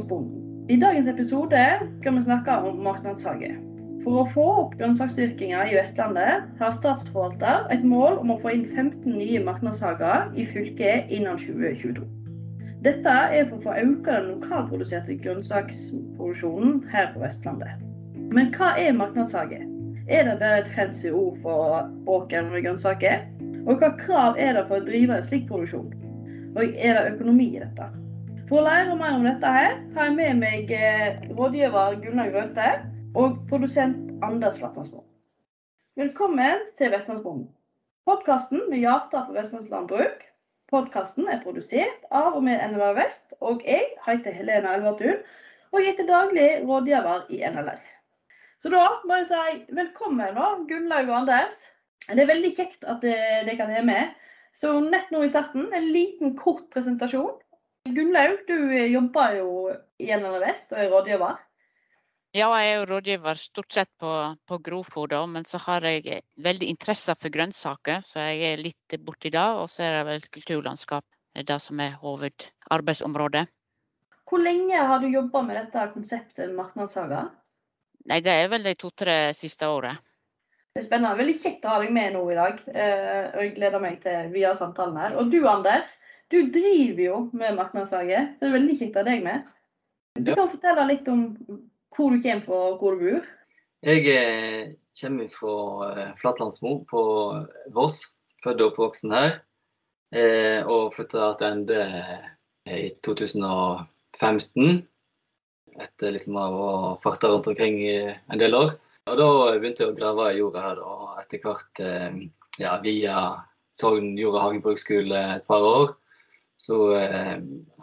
Vestlandsbonden. I dagens episode skal vi snakke om marknadshage. For å få opp grønnsaksdyrkinga i Vestlandet har Statsforvalter et mål om å få inn 15 nye marknadshager i fylket innen 2022. Dette er for å få økt den lokalproduserte grønnsaksproduksjonen her på Vestlandet. Men hva er marknadshage? Er det bare et fancy ord for åker med grønnsaker? Og hva krav er det for å drive en slik produksjon? Og er det økonomi i dette? For å lære mer om dette her, har jeg med meg eh, rådgiver Gunnar Grøthe og produsent Anders Flatlandsmoen. Velkommen til Vestlandsbonden. Podkasten med hjerter for vestlandslandbruk. Podkasten er produsert av og med NLR Vest, og jeg heter Helena Elvertun. Og jeg er til daglig rådgiver i NLR. Så da må jeg si velkommen, da, Gunnlaug og Anders. Det er veldig kjekt at dere kan være med. Så nett nå i starten, en liten kort presentasjon. Gunnlaug, du jobber jo i NLR Vest og er rådgiver. Ja, jeg er jo rådgiver stort sett på, på grovfôr, da, men så har jeg veldig interesse for grønnsaker, så jeg er litt borti det. Og så er det vel kulturlandskap, det er det som er hovedarbeidsområdet. Hvor lenge har du jobba med dette konseptet marknadshager? Nei, det er vel de to-tre siste årene. Det er spennende. Veldig kjekt å ha deg med nå i dag. eh, og Jeg gleder meg til videre samtalen her. Og du Anders, du driver jo med marknadshage, så det er veldig kjekt å ha deg med. Du kan fortelle litt om hvor du kommer fra og hvor du bor. Jeg eh, kommer fra eh, Flatlandsmo på Voss. Født og oppvoksen her. Eh, og flytta tilbake i 2015. Etter liksom å å farte rundt omkring i en del år. Og da begynte jeg å grave i jorda her, og etter hvert ja, via Sogn jord- og hagebruksskole et par år, så eh,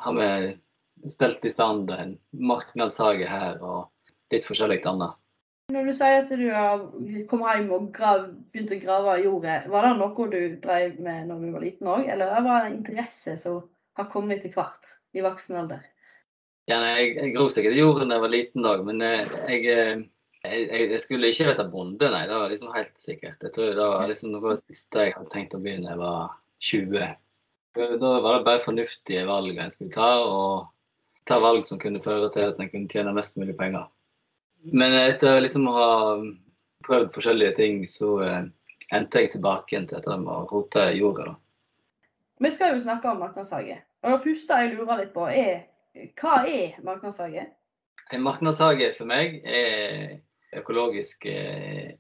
har vi stelt i stand en marknadshage her og litt forskjellig annet. Når du sier at du har kommet hjem og grav, begynt å grave i jordet, var det noe du drev med når du var liten òg, eller var det en interesse som har kommet etter hvert i voksen alder? Ja, nei, jeg, jeg grov sikkert i jorden da jeg var liten òg, men eh, jeg, eh, jeg, jeg, skulle ikke bli bonde, nei. Det var liksom helt sikkert. Jeg tror det var liksom noe av det siste jeg hadde tenkt å begynne da jeg var 20. Da var det bare fornuftige valg en skulle ta, og ta valg som kunne føre til at en kunne tjene mest mulig penger. Men etter liksom å ha prøvd forskjellige ting, så eh, endte jeg tilbake igjen til dette med å rote jorda. da. Vi skal jo snakke om markedshage. Og det første jeg lurer litt på, er hva er markedshage? En markedshage for meg er økologisk eh,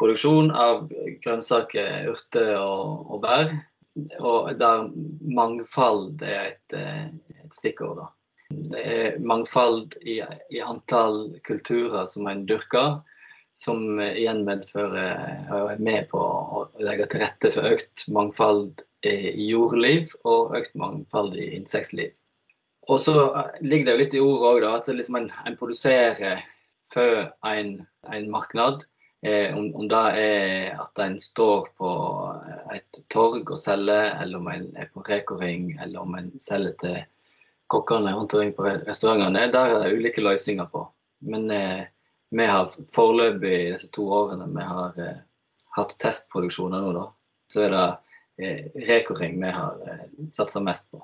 produksjon av grønnsaker, urter og, og bær. Og der mangfold er et, eh, et stikkord. da. Det er mangfold i, i antall kulturer som en dyrker, som igjen medfører og er med på å legge til rette for økt mangfold i jordliv og økt mangfold i insektliv. Og så ligger det jo litt i ordet òg, at liksom en, en, produserer for en, en marknad. Eh, om, om, det er at en står på et torg og selger, eller om en er på Reko-ring, eller om en selger til kokkene rundt omkring på restaurantene. Der er det ulike løsninger på. Men eh, vi har foreløpig disse to årene vi har eh, hatt testproduksjoner nå, da, så er det eh, Reko-ring vi har eh, satsa mest på.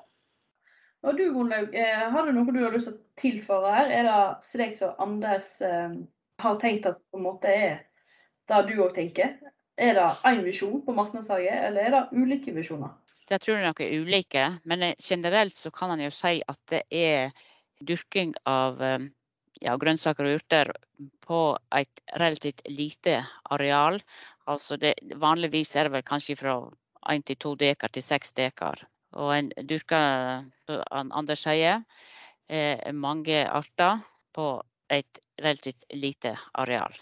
Og du Gunnlaug, eh, har du noe du har lyst til å tilføre her? Er det slik som Anders eh, har tenkt at på en måte er det du òg tenker? Er det én visjon på marknadshage, eller er det ulike visjoner? Jeg tror det er ulike, men eh, generelt så kan man jo si at det er dyrking av eh, ja, grønnsaker og urter på et relativt lite areal. Altså det, vanligvis er det vel kanskje fra 1 til 2 dekar til 6 dekar. Og en dyrker, som Anders sier, mange arter på et relativt lite areal.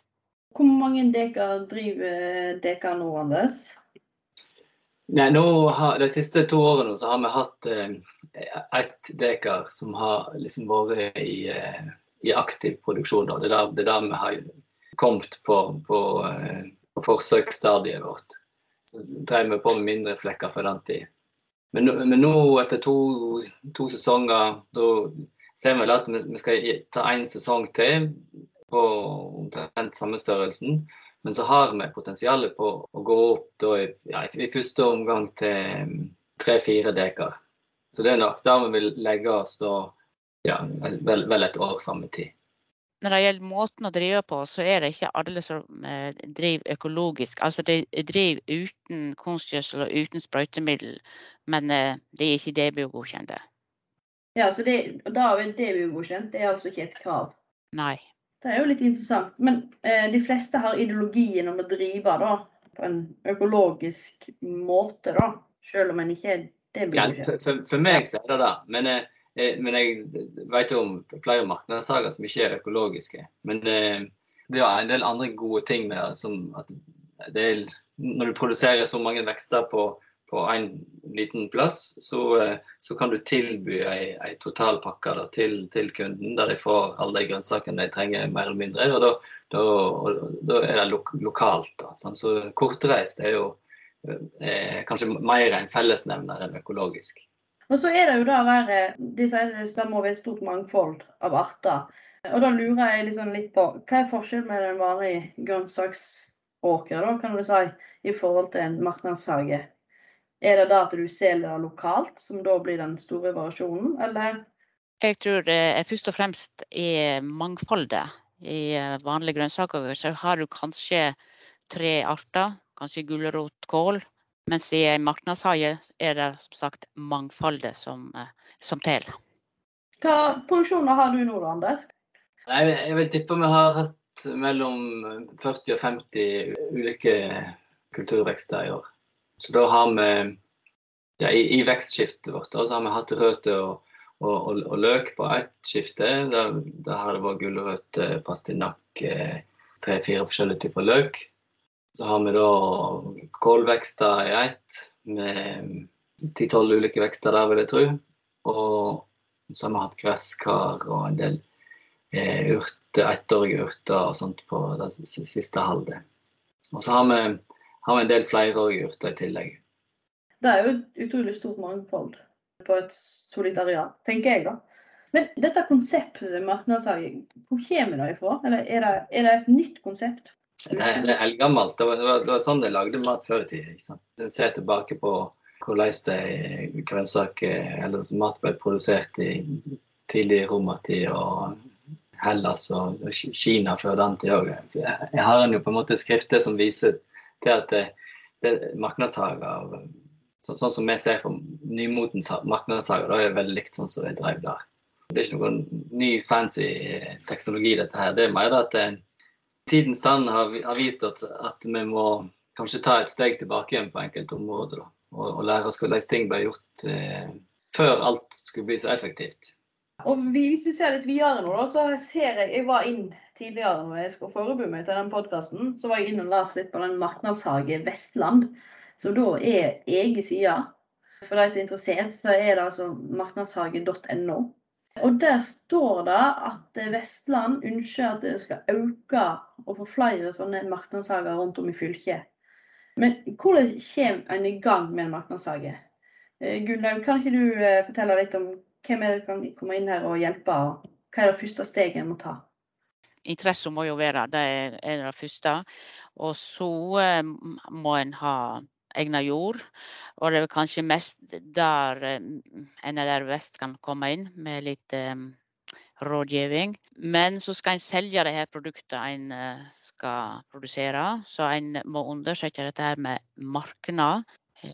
Hvor mange dekar driver dere nå, Anders? Nei, nå har, De siste to årene så har vi hatt eh, ett dekar som har liksom vært i, eh, i aktiv produksjon. Da. Det er der, det er der vi har kommet på, på, eh, på forsøksstadiet vårt. Så drev vi på med mindre flekker for den tid. Men, men, nå, etter to, to, sesonger, så ser vi vel at vi, skal ta én sesong til på omtrent samme størrelsen. Men så har vi potensial på å gå opp da, ja, i første omgang til tre-fire dekar. Så det er nok der vi vil legge oss da ja, vel, vel et år fram i tid. Når det gjelder måten å drive på, så er det ikke alle som eh, driver økologisk. Altså de driver uten kunstgjødsel og uten sprøytemiddel, men eh, de er ikke DBO-godkjente. Ja, så det, da er DBO-godkjent, det er altså ikke et krav? Nei. Det er jo litt interessant. Men eh, de fleste har ideologien om å drive da, på en økologisk måte, da. Selv om en ikke er DBO-godkjent. Ja, for, for, for, meg så er det det. Men eh, Eh, men jeg vet jo om flere markedssaker som ikke er økologiske. Men eh, det er en del andre gode ting med det. Som at det er, når du produserer så mange vekster på, på en liten plass, så, eh, så kan du tilby ei, ei totalpakke da, til, til, kunden, der de får alle de grønnsakene de trenger, mer eller mindre. Og da, da, da er det lo lokalt. Da, sånn. Så kortreist er jo eh, kanskje mer en fellesnevner enn økologisk. Og så er det jo da være, de sier det må være et stort mangfold av arter. Og da lurer jeg liksom litt på hva er forskjellen med en vanlig grønnsaksåker da, kan du si, i forhold til en marknadshage? Er det da at du selger det lokalt, som da blir den store variasjonen, eller? Jeg tror det er først og fremst er mangfoldet. I vanlige grønnsaker så har du kanskje tre arter. Kanskje gulrot, kål, mens i en marknadshage er det som sagt mangfoldet som, eh, som teller. Hva produksjoner har du nå, Anders? Jeg vil tippe vi har hatt mellom 40 og 50 ulike kulturvekster i år. Så da har vi ja, i, i, vekstskiftet vårt da, så har vi hatt røtter og, og, og, og, løk på ett skifte. Der, der har det vært gulrøtt, pastinakk, eh, tre-fire forskjellige typer løk. Så har vi da kålvekster i ett, med ti-tolv ulike vekster der, vil jeg tro. Og så har vi hatt gresskar og en del eh, urter, ettårige urter og sånt på det siste halvdel. Og så har vi, har vi en del flere urter i tillegg. Det er jo et utrolig stort mangfold på et solid areal, tenker jeg da. Men dette konseptet markedsføring, hvor kommer det ifra? Eller er det, er det et nytt konsept? Det, det er eldgammelt. Det, det, det, var sånn de lagde mat før i tida. En ser tilbake på hvordan grønnsaker eller mat ble produsert i tidlig romertid og Hellas og, Kina før den tid òg. Jeg har en jo på en måte skrifter som viser til at det, det marknadshager så, Sånn som vi ser på nymotens marknadshager, da er det veldig likt sånn som de drev der. Det er ikke noen ny fancy teknologi, dette her. Det er mer at tidens tann har, vist at, at, vi må kanskje ta et steg tilbake igjen på enkelte områder. Og, og, lære oss hvordan ting ble gjort eh, før alt skulle bli så effektivt. Og Hvis vi ser litt videre nå, da, så ser jeg Jeg var inn tidligere når jeg skulle forberede meg til den podkasten, så var jeg inn og leste litt på den Marknadshage Vestland, som da er egen side. For de som er interessert, så er det altså marknadshage.no. Og Der står det at Vestland ønsker at det skal øke og få flere sånne marknadshager rundt om i fylket. Men hvordan kommer en i gang med en marknadshage? Eh, Gunnlaug, kan ikke du eh, fortelle litt om hvem er det kan komme inn her og hjelpe? og Hva er det første steget en må ta? Interesse må jo være det, er det første. Og så eh, må en ha egnet jord. Og det er kanskje mest der eh, NLR Vest kan komme inn med litt um, rådgivning. Men så skal en selge det her produktet en skal produsere. Så en må undersøke dette her med markedet.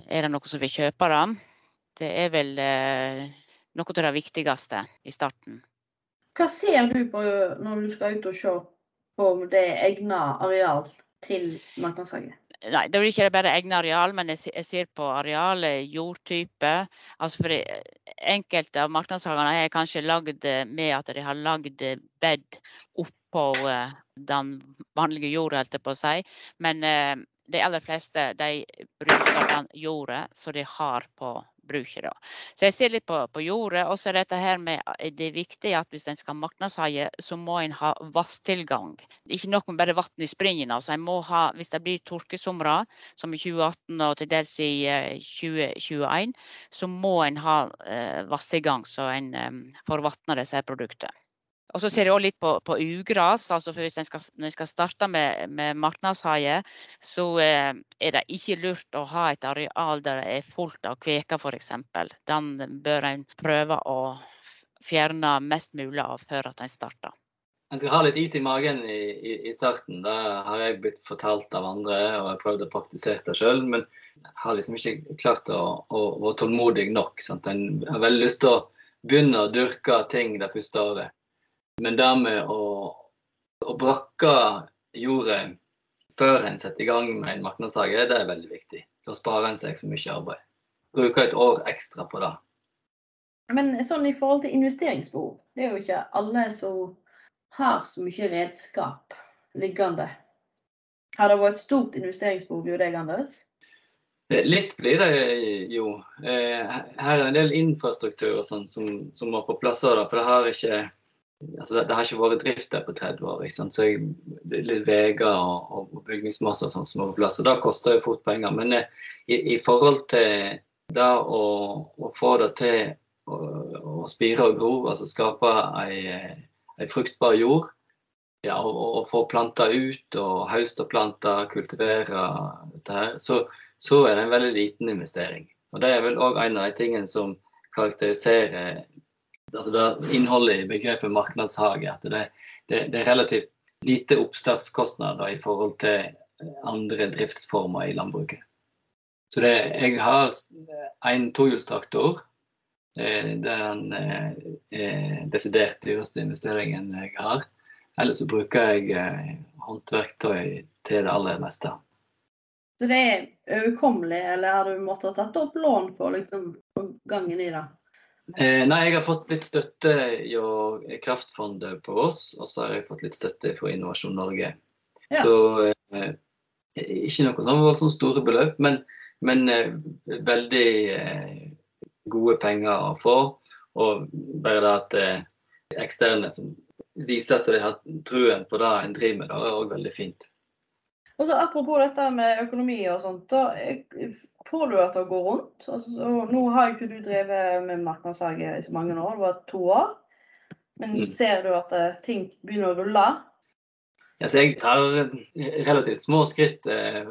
Er det noe som vil kjøpe det? Det er vel noe av det viktigste i starten. Hva ser du på når du skal ut og se på det egnet areal til markedshagen? Nei, det blir ikke bare egne areal, men jeg ser på arealet, jordtype. Altså for enkelte av marknadshagene er kanskje lagd med at de har lagd bed oppå eh, den vanlige jorda, holdt jeg på å si. Men eh, de aller fleste de bruker den jorda som de har på bruker. Da. Så jeg ser litt på, på jordet. Og så dette her med eh, det er viktig at hvis en skal markedshaie, så må en ha vanntilgang. Ikke nok med bare vann i springen. Altså en må ha, hvis det blir tørkesomre, som i 2018 og til dels i 2021, eh, så må en ha eh, vanntilgang, så en eh, får vatna disse produktene. Og så ser jeg også litt på, på ugras. altså for Hvis en skal, når en skal starte med, med marknadshaie, så eh, er det ikke lurt å ha et areal der det er fullt av kveker f.eks. Den bør en prøve å fjerne mest mulig av før at en starter. En skal ha litt is i magen i, i, i starten. Det har jeg blitt fortalt av andre, og jeg prøvd å praktisere det sjøl. Men jeg har liksom ikke klart å, å være tålmodig nok. Sant? En har veldig lyst til å begynne å dyrke ting det første året. Men det med å, å brakke jordet før en setter i gang med en marknadshage, det er veldig viktig. Da sparer en seg for mye arbeid. Bruker et år ekstra på det. Men sånn i forhold til investeringsbehov, det er jo ikke alle som har så mye redskap liggende. Har det vært et stort investeringsbehov hos deg, Anders? Litt blir det jo. Eh, her er en del infrastruktur og sånn som, som, må på plass. For det har ikke altså det, har ikke vært drift der på 30 år. Så jeg, det er litt veier og, og bygningsmasse og sånn som må på plass. Og det koster jo fort penger. Men eh, i, i, forhold til det å, å få det til å, å spire og gro, altså skape ei ei fruktbar jord. Ja, og, og få planta ut og høste og plante, kultivere dette her, så, så, er det en veldig liten investering. Og Det er vel òg en av de tingene som karakteriserer altså det innholdet i begrepet markedshage. At det, det, det er relativt lite oppstartskostnader i forhold til andre driftsformer i landbruket. Så det, jeg har en tohjulstraktor det er den eh, desidert dyreste investeringen jeg har. Ellers så bruker jeg eh, håndverktøy til det aller meste. Så det er overkommelig, eller har du måttet tatt opp lån på, liksom, gangen i det? Eh, nei, jeg har fått litt støtte i Kraftfondet på oss, og så har jeg fått litt støtte fra Innovasjon Norge. Ja. Så eh, ikke noe sånn voldsomt store beløp, men, men eh, veldig eh, gode penger å få. Og bare det at eh, eksterne som viser at de har truen på det en driver med, det er òg veldig fint. Og så Apropos dette med økonomi og sånt. da Får du at det går rundt? Altså, nå har ikke du drevet med markedshage i så mange år, det var to år. Men mm. ser du at eh, ting begynner å rulle? Ja, jeg tar relativt små skritt eh,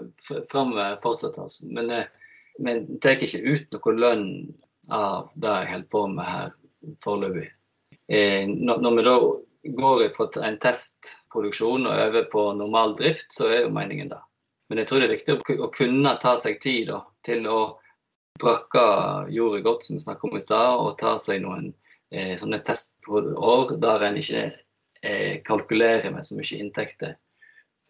framover fortsatt. Altså. Men, eh, men tar ikke ut noe lønn av det jeg holder på med her foreløpig. Eh, når, vi da går fra en testproduksjon og over på normal drift, så er jo meningen det. Men jeg tror det er viktig å, kunne ta seg tid da, til å brakke jordet godt, som vi snakket om i stad, og ta seg noen eh, sånne testår der en ikke eh, kalkulerer med så mye inntekter.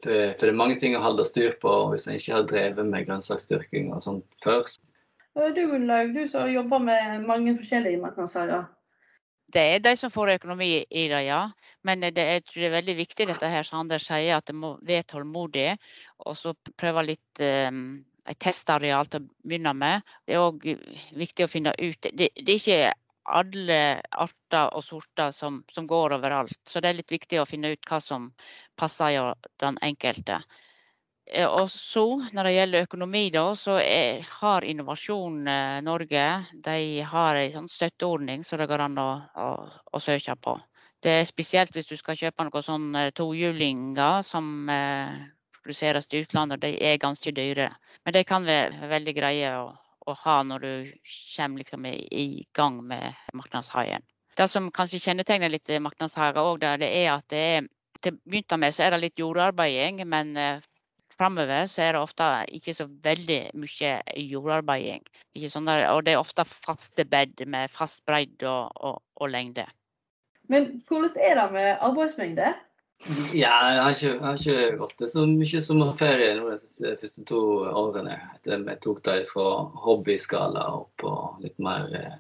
For, for, det er mange ting å holde styr på hvis en ikke har drevet med grønnsaksdyrking og sånt før. Du Gunnlaug, du som jobber med mange forskjellige marknadssaker. Det er de som får økonomi i det, ja. Men det, jeg tror det er veldig viktig dette her som Anders sier, at det må være tålmodig. Og så prøve litt um, et testareal til å begynne med. Det er òg viktig å finne ut det, det, er ikke alle arter og sorter som, som, går overalt. Så det er litt viktig å finne ut hva som passer den enkelte. Eh, og så, når det gjelder økonomi, da, så er, har Innovasjon eh, Norge de har en sånn støtteordning som så det går an å, å, å, søke på. Det er spesielt hvis du skal kjøpe noen sånn tohjulinger som eh, produseres i utlandet. De er ganske dyre. Men de kan være veldig greie å, å ha når du kommer liksom i, gang med markedshaien. Det som kanskje kjennetegner litt marknadshager òg, det er at det er til å begynne med så er det litt jordarbeiding, men framover så er det ofte ikke så veldig mye jordarbeiding. Sånn der, og det er ofte faste bed med fast bredde og, og, og, lengde. Men hvordan er det med arbeidsmengde? Ja, jeg har ikke, jeg har ikke gått det så mye sommerferie nå de første to årene. Jeg tok det fra hobbyskala opp på litt mer eh,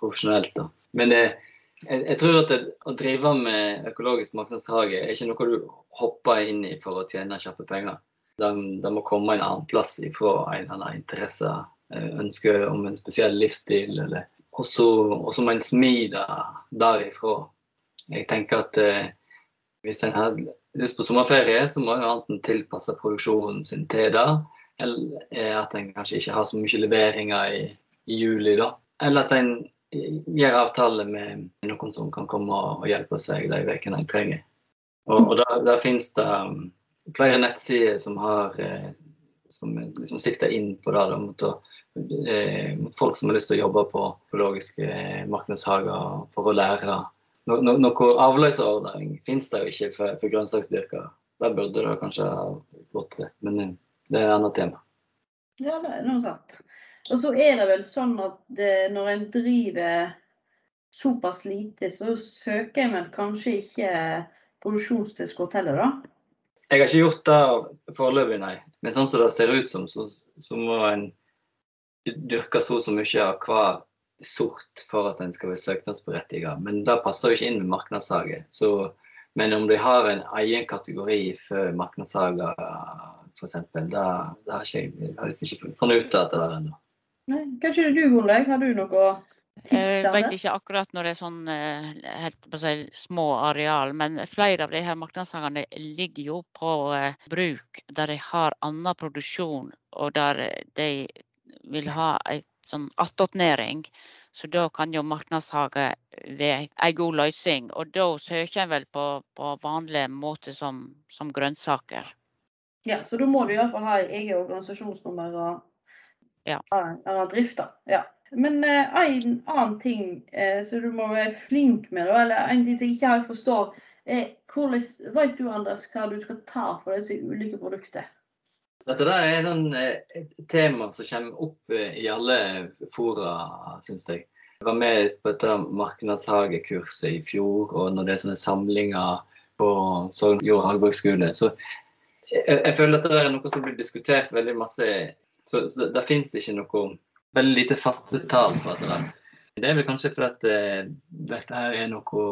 profesjonelt. da. Men eh, jeg, jeg, tror at det, å drive med økologisk markedshage er ikke noe du hopper inn i for å tjene kjappe penger. De, må komme en annen plass ifra en eller annen interesse, eh, ønske om en spesiell livsstil. Eller, og så må en smi det derifra. Jeg tenker at eh, hvis en har lyst på sommerferie, så må en enten tilpasse produksjonen sin til det, eller at en kanskje ikke har så mye leveringer i, i juli, da. Eller at en gjør avtale med noen som kan komme og hjelpe seg de ukene en trenger. Og, og der, der finnes det flere nettsider som har eh, som liksom sikter inn på det, da, mot å mot, folk som har lyst til å jobbe på økologiske marknadshager for å lære. No, no, noe avløserordning finnes det jo ikke for, for grønnsaksdyrkere. Der burde det kanskje ha gått til, men eh, det er et annet tema. Ja, det er noe sant. Og så er det vel sånn at det, når en driver såpass lite, så søker en vel kanskje ikke produksjonstilskudd heller, da? Jeg har ikke gjort det foreløpig, nei. Men sånn som det ser ut som, så, så må en dyrke så og så mye av hver sort for at en skal være søknadsberettiget. Men det passer jo ikke inn med marknadshage. Men om de har en egen kategori for markedshager, f.eks., det, har jeg liksom ikke funnet ut av. Kanskje du, Gunnlaug. Har du noe jeg vet ikke akkurat når det er sånn eh, helt på seg, små areal, men flere av de her markedshagene ligger jo på eh, bruk der de har annen produksjon, og der de vil ha en sånn attåtnæring. Så da kan jo markedshage være en god løsning. Og da søker en vel på, på vanlig måte som, som grønnsaker. Ja, så da må du iallfall ha eget organisasjonsnummer og ja. drift, da. Ja. Men uh, en annen ting uh, som du må være flink med, eller en ting som jeg ikke helt forstår, er hvordan vet du Anders, hva du skal ta for disse ulike produktene? Dette der er sånn, eh, et tema som kommer opp i alle fora, syns jeg. Jeg var med på dette markedshagekurset i fjor, og når det er sånne samlinger på Sogn jord- og hagebruksskole, så jeg, jeg, føler at det er noe som blir diskutert veldig masse. Så, så det, det fins ikke noe veldig lite faste tall på dette. der. Det er vel kanskje fordi at eh, dette her er noe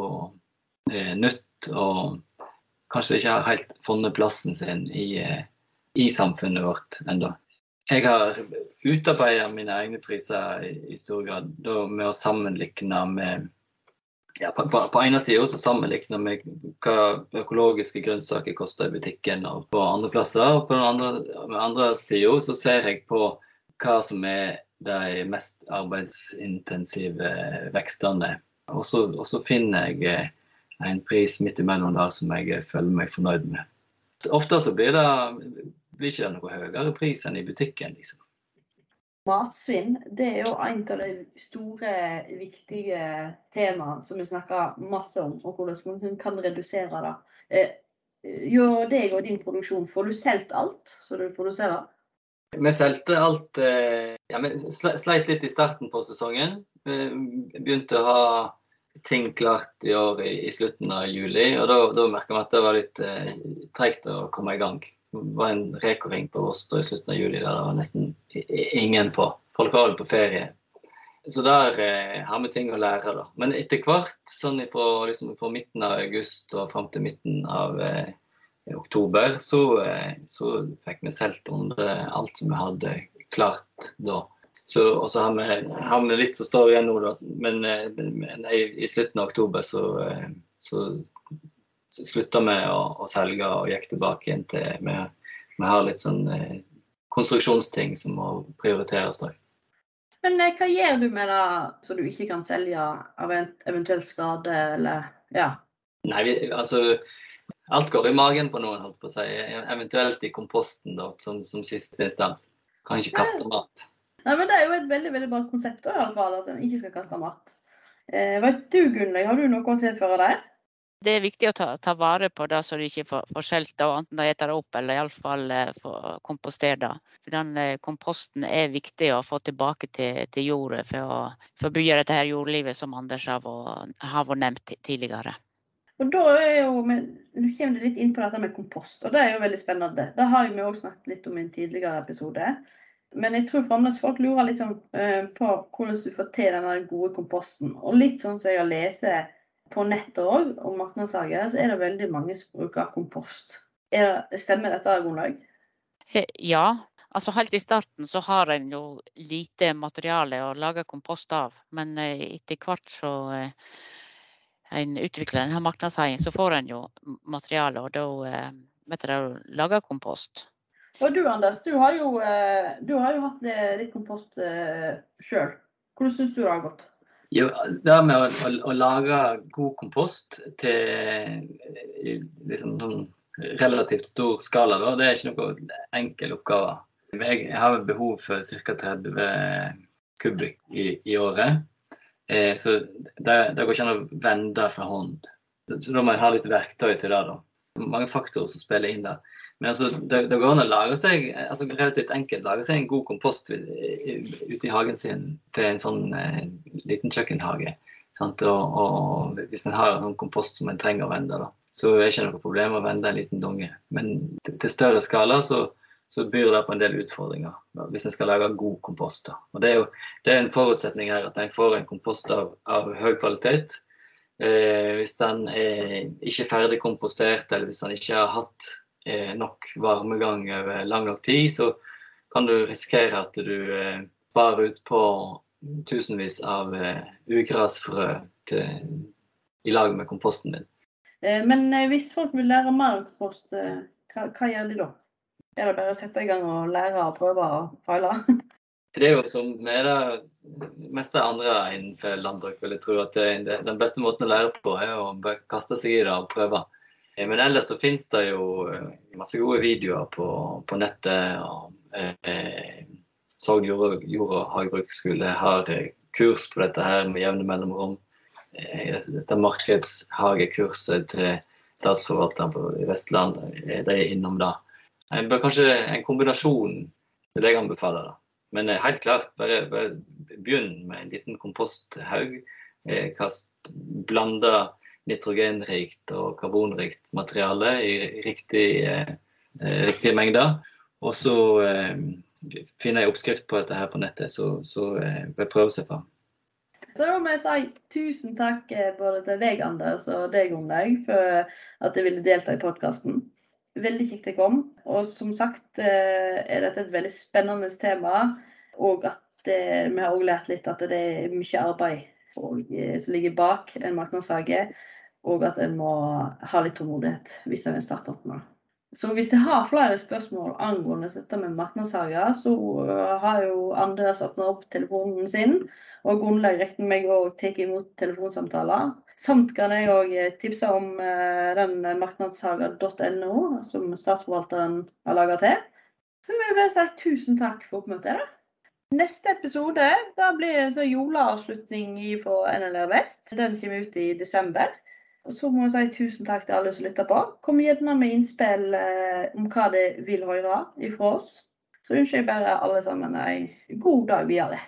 eh, nytt, og kanskje ikke har helt funnet plassen sin i, eh, i samfunnet vårt ennå. Jeg har utarbeidet mine egne priser i, stor grad da, med å sammenligne med ja, på, på, på ene sida så sammenligner vi hva økologiske grønnsaker koster i butikken og på andre plasser. Og på den andre, andre sida så ser jeg på hva som er de mest arbeidsintensive vekstene. Og så finner jeg eh, en pris midt imellom der som jeg føler meg fornøyd med. Ofte så blir det blir ikke det noe høyere pris enn i butikken. liksom. Matsvinn det er jo en av de store, viktige temaene som vi snakker masse om, og hvordan man kan redusere det. Eh, gjør deg og din produksjon, får du solgt alt som du produserer? Vi solgte alt eh, ja, Vi sleit litt i starten på sesongen. Vi begynte å ha ting klart i år i, slutten av juli, og da, da merka vi at det var litt eh, tregt å komme i gang. Det var en rekoring på oss da i slutten av juli der det var nesten ingen på. Folk var på ferie. Så der eh, har vi ting å lære, da. Men etter hvert, sånn fra, liksom, midten av august og fram til midten av eh, oktober, så, eh, så fikk vi solgt under alt som vi hadde klart da. Så, og så har har vi litt som står igjen nå, da. Men, eh, men i, i, slutten av oktober så, eh, så, så slutta vi å, å, selge og gikk tilbake igjen til Vi, vi har litt sånn eh, konstruksjonsting som må prioriteres. da. Men hva gjør du med det så du ikke kan selge av en eventuell skade, eller ja? Nei, vi, altså Alt går i magen på noen, holdt på å si. Eventuelt i komposten, da, som, som siste instans. Kan ikke kaste mat. Nei, men Det er jo et veldig veldig bra konsept da, at en ikke skal kaste mat. Eh, vet du, Gunnlaug, har du noe å tilføre der? Det er viktig å ta, ta, vare på det så du ikke får, får skjelt det, enten de spiser det opp eller iallfall får kompostert det. Den eh, komposten er viktig å få tilbake til, til jorda for å, forby dette her jordlivet som Anders har vært nevnt tidligere. Og da er jo, Nå kommer du litt inn på dette med kompost, og det er jo veldig spennende. Det har vi òg snakket litt om i en tidligere episode. Men jeg tror fremdeles folk lurer litt sånn, uh, på hvordan du får til denne gode komposten. Og litt sånn som jeg leser på nettet òg om markedshager, så er det veldig mange som bruker kompost. Er, stemmer dette, Gunnlaug? Ja. Altså Helt i starten så har en jo lite materiale å lage kompost av. Men uh, etter hvert så en utvikler denne marknadsheien, så får en jo materiale, og da eh, vet dere å lage kompost. Og du Anders, du har jo, eh, du har jo hatt litt kompost eh, sjøl. Hvordan syns du det har gått? Jo, det med å, å, å, lage god kompost til liksom, sånn relativt stor skala, da, det er ikke noen enkel oppgave. Jeg har behov for ca. 30 kubikk i, i året. Eh, så det, går ikke an å vende fra hånd. Så, så, da må en ha litt verktøy til det. da. Mange faktorer som spiller inn der. Men altså, det, det, går an å lage seg altså relativt enkelt lage seg en god kompost ute i hagen sin til en sånn eh, liten kjøkkenhage. Og, og, hvis en har en sånn kompost som en trenger å vende, da, så er det ikke noe problem å vende en liten dunge. Men til, til større skala så, så, byr det på en del utfordringer hvis en skal lage god kompost. Og det er jo det er en forutsetning her at en får en kompost av, av høy kvalitet. Eh, hvis den er ikke ferdig kompostert, eller hvis den ikke har hatt eh, nok varmegang over lang nok tid, så kan du risikere at du eh, sparer ut på tusenvis av eh, ugrasfrø i lag med komposten din. Eh, men eh, hvis folk vil lære mer om kompost, hva, hva, gjør de da? Er det bare å sette i gang og lære og prøve og feile? Det er jo som med det meste andre innenfor landbruk, vil jeg tro at den beste måten å lære på, er å kaste seg i det og prøve. Men ellers så finnes det jo masse gode videoer på, på nettet. og eh, Sogn jord, jord, og hagebruksskole har eh, kurs på dette her med jevne mellomrom. Eh, dette markedshagekurset til statsforvalteren på Vestland, eh, de er innom det. Kanskje en kombinasjon vil jeg anbefale. da. Men helt klart, bare, bare begynn med en liten komposthaug. Blanda nitrogenrikt og karbonrikt materiale i riktig, riktige mengder. Og så finner jeg oppskrift på dette her på nettet, så, så eh, bør prøve seg fram. Så da må jeg si tusen takk eh, både til deg, Anders, og deg, Gunnlaug, for at du ville delta i podkasten. Veldig kjekt jeg kom. Og som sagt eh, er dette et veldig spennende tema. Og at vi har også lært litt at det er mye arbeid og, som ligger bak en marknadshage. Og at en må ha litt tålmodighet hvis en vil starte opp med. Så hvis jeg har flere spørsmål angående dette med marknadshager, så har jo Andreas åpna opp telefonen sin. Og Gunnlaug regner meg å ta imot telefonsamtaler. Samt kan jeg òg øh, tipse om øh, den marknadshager.no som statsforvalteren har laga til. Så vil jeg bare si tusen takk for oppmøtet. Neste episode da blir det juleavslutning på NLR Vest. Den kommer ut i desember. Og så må jeg si tusen takk til alle som lytter på. Kom gjerne med innspill eh, om hva de vil høre ifra oss. Så ønsker jeg bare alle sammen en god dag videre.